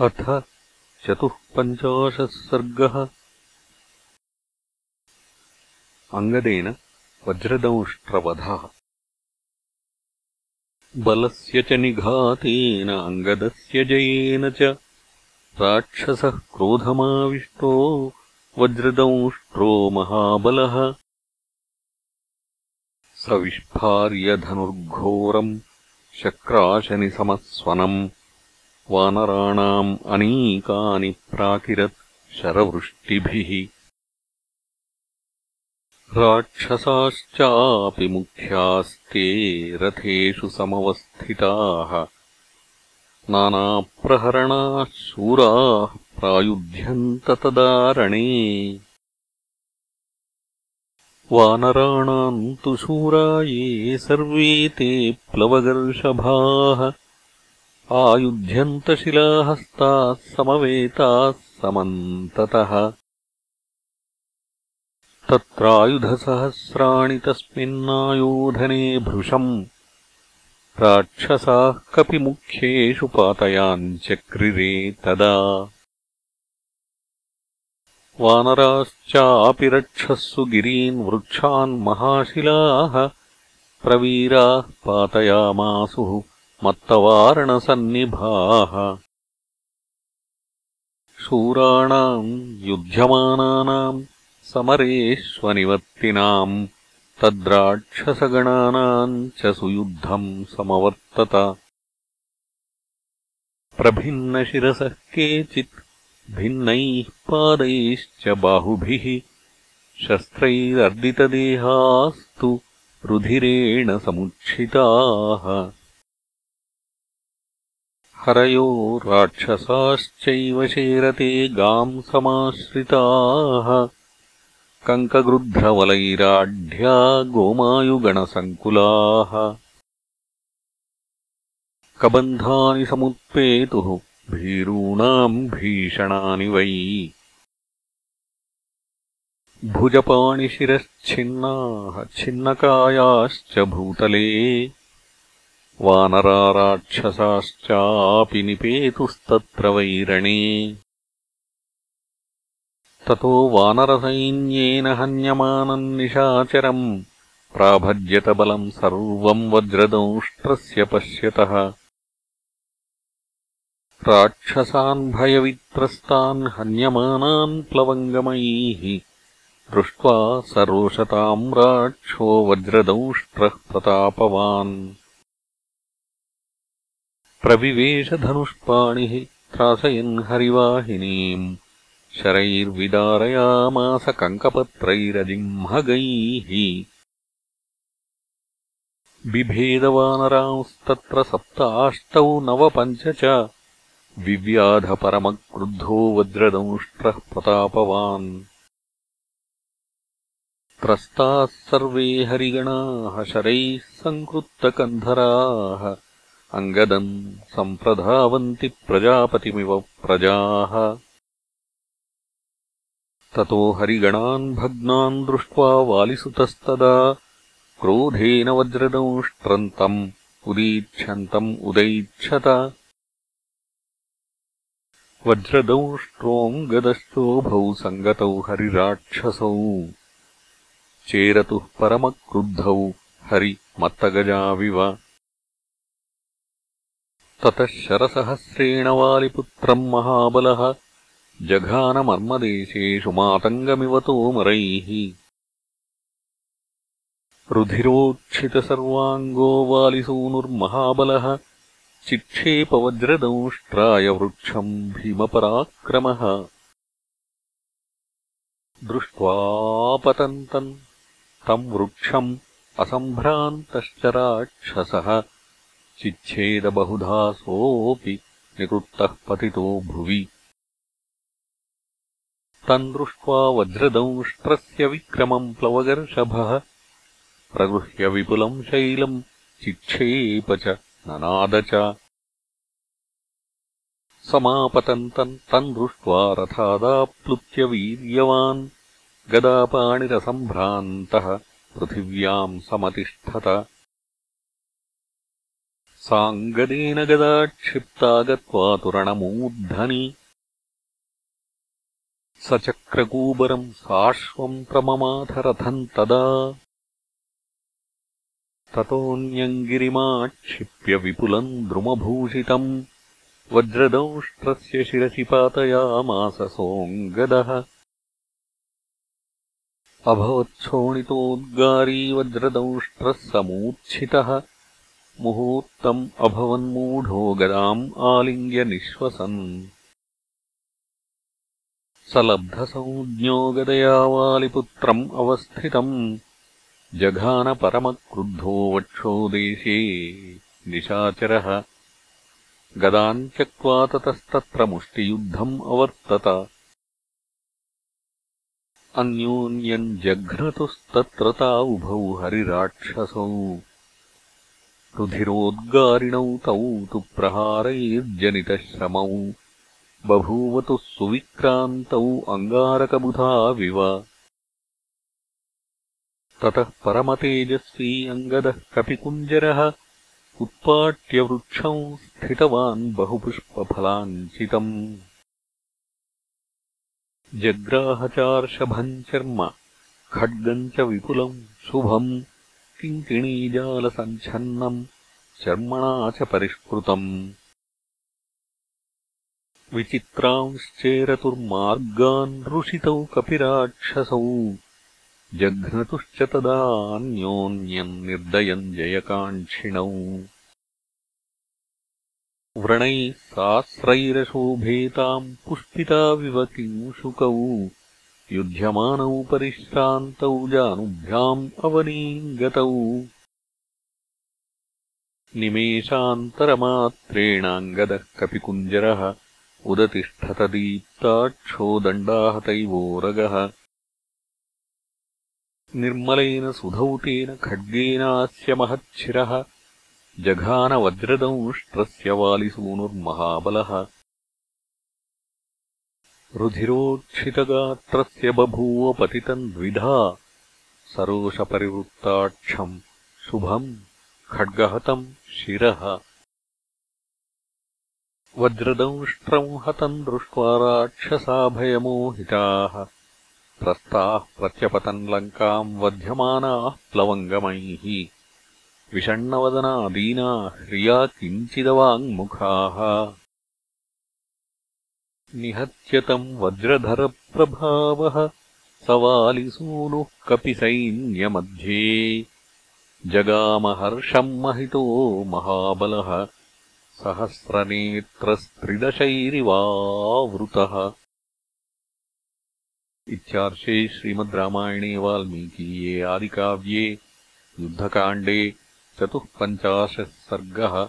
अथ चतुःपञ्चाशः सर्गः। अङ्गदेन वज्रदंष्ट्रवधः। बलस्य च निघातेन अङ्गदस्य जयेन च राक्षसः क्रोधमाविष्टो वज्रदंष्ट्रो महाबलः। स विस्फार्य धनुर्घोरम् शक्राशनिसमस्वनम् वानराणाम् अनीकानि प्राकिरत् शरवृष्टिभिः। राक्षसाश्चापि मुख्यास्ते रथेषु समवस्थिताः। नानाप्रहरणाः शूराः प्रायुध्यन्ततदारणे वानराणाम् तु शूरा ये सर्वे ते प्लवगर्षभाः आयुध्यन्तशिलाहस्ताः समवेताः समन्ततः। तत्रायुधसहस्राणि तस्मिन्नायोधने भृशम्। राक्षसाः कपिमुख्येषु पातयाञ्चक्रिरे तदा। वानराश्चापि रक्षःसु गिरीन् वृक्षान् महाशिलाः। प्रवीराः पातयामासुः मत्तवारणसन्निभाः। शूराणाम् युध्यमानानाम् समरेष्वनिवर्तिनाम् तद्राक्षसगणानाम् च सुयुद्धम् समवर्तत। प्रभिन्नशिरसः केचित् भिन्नैः पादैश्च बाहुभिः शस्त्रैरर्दितदेहास्तु रुधिरेण समुच्छिताः हरयो राक्षसाश्चैव शेरते गाम् समाश्रिताः। कङ्कगृध्रवलैराढ्या गोमायुगणसङ्कुलाः। कबन्धानि समुत्पेतुः भीरूणाम् भीषणानि वै। भुजपाणिशिरश्छिन्नाः छिन्नकायाश्च भूतले वानराराक्षसाश्चापि निपेतुस्तत्र वैरणे। ततो वानरसैन्येन हन्यमानम् निशाचरम् प्राभज्यतबलम् सर्वम् वज्रदंष्ट्रस्य पश्यतः। राक्षसान् भयवित्रस्तान् हन्यमानान् प्लवङ्गमैः दृष्ट्वा सरोषताम् राक्षो वज्रदंष्ट्रः प्रतापवान् प्रविवेशधनुष्पाणिः त्रासयन् हरिवाहिनीम् शरैर्विदारयामास कङ्कपत्रैरजिह्मगैः बिभेदवानरांस्तत्र सप्ताष्टौ नव पञ्च च विव्याधपरमक्रुद्धो वज्रदंष्ट्रः प्रतापवान् त्रस्ताः सर्वे हरिगणाः शरैः सङ्कृत्तकन्धराः अङ्गदम् सम्प्रधावन्ति प्रजापतिमिव प्रजाः। ततो हरिगणान् भग्नान् दृष्ट्वा वालिसुतस्तदा क्रोधेन वज्रदंष्ट्रन्तम् उदीक्षन्तम् उदैक्षत वज्रदंष्ट्रोऽङ्गदश्चोभौ सङ्गतौ हरिराक्षसौ। चेरतुः परमक्रुद्धौ हरिमत्तगजाविव ततः शरसहस्रेण वालिपुत्रम् महाबलः जघानमर्मदेशेषु मातङ्गमिव तोमरैः। रुधिरोक्षितसर्वाङ्गो वालिसूनुर्महाबलः चिक्षेपवज्रदंष्ट्राय वृक्षम् भीमपराक्रमः। दृष्ट्वापतन्तम् तम् वृक्षम् असम्भ्रान्तश्च राक्षसः चिच्छेदबहुधा सोऽपि निकृत्तः पतितो भुवि। तम् दृष्ट्वा वज्रदंष्ट्रस्य विक्रमम् प्लवगर्षभः। प्रगृह्य विपुलम् शैलम् चिक्षेप च ननाद च। समापतन्तम् तम् दृष्ट्वा रथादाप्लुत्य वीर्यवान् गदापाणिरसम्भ्रान्तः पृथिव्याम् समतिष्ठत साङ्गदेन गदा क्षिप्ता गत्वा तुरणमूर्धनि। सचक्रकूबरम् साश्वम् प्रममाथरथम् तदा। ततोऽन्यम् गिरिमाक्षिप्य विपुलम् द्रुमभूषितम् वज्रदंष्ट्रस्य शिरसि पातयामास सोऽङ्गदः। अभवच्छोणितोद्गारी वज्रदंष्ट्रः समूर्च्छितः मुहूर्तम् अभवन्मूढो गदाम् आलिङ्ग्य निःश्वसन्। स लब्धसंज्ञो गदया वालिपुत्रम् अवस्थितम्। जघानपरमक्रुद्धो वक्षोदेशे निशाचरः। गदाम् त्यक्त्वा ततस्तत्र मुष्टियुद्धम् अवर्तत। अन्योन्यम् जघ्नतुस्तत्र उभौ हरिराक्षसौ रुधिरोद्गारिणौ तौ तु प्रहारैर्जनितश्रमौ। बभूवतुः सुविक्रान्तौ अङ्गारकबुधाविव ततः परमतेजस्वी अङ्गदः कपिकुञ्जरः उत्पाट्यवृक्षम् स्थितवान् बहुपुष्पफलाञ्चितम्। जग्राहचार्षभम् चर्म खड्गम् च विपुलम् शुभम् किङ्किणीजालसञ्छन्नम् चर्मणा च परिष्कृतम्। विचित्रांश्चेरतुर्मार्गान् ऋषितौ कपिराक्षसौ। जघ्नतुश्च तदान्योन्यम् निर्दयम् जयकाङ्क्षिणौ। व्रणैः सास्रैरशोभेताम् पुष्पिताविव किंशुकौ युध्यमानौ परिश्रान्तौ जानुभ्याम् अवनीम् गतौ निमेषान्तरमात्रेणाङ्गदः कपिकुञ्जरः उदतिष्ठतदीप्ताक्षोदण्डाहतैवोरगः निर्मलेन सुधौतेन खड्गेनास्य महच्छिरः। जघानवज्रदंष्ट्रस्य वालिसूनुर्महाबलः रुधिरोक्षितगात्रस्य बभूव पतितम् द्विधा। सरोषपरिवृत्ताक्षम् शुभम् खड्गहतम् शिरः। वज्रदंष्ट्रम् हतम् दृष्ट्वा राक्षसाभयमोहिताः। त्रस्ताः प्रत्यपतन् लङ्काम् वध्यमानाः प्लवङ्गमैः। विषण्णवदनादीना ह्रिया किञ्चिदवाङ्मुखाः निहत्यतम् वज्रधरप्रभावः सवालिसूनुः कपिसैन्यमध्ये। जगामहर्षम् महितो महाबलः सहस्रनेत्रस्त्रिदशैरिवावृतः। इत्यार्षे श्रीमद् रामायणे वाल्मीकीये आदिकाव्ये युद्धकाण्डे चतुःपञ्चाशः सर्गः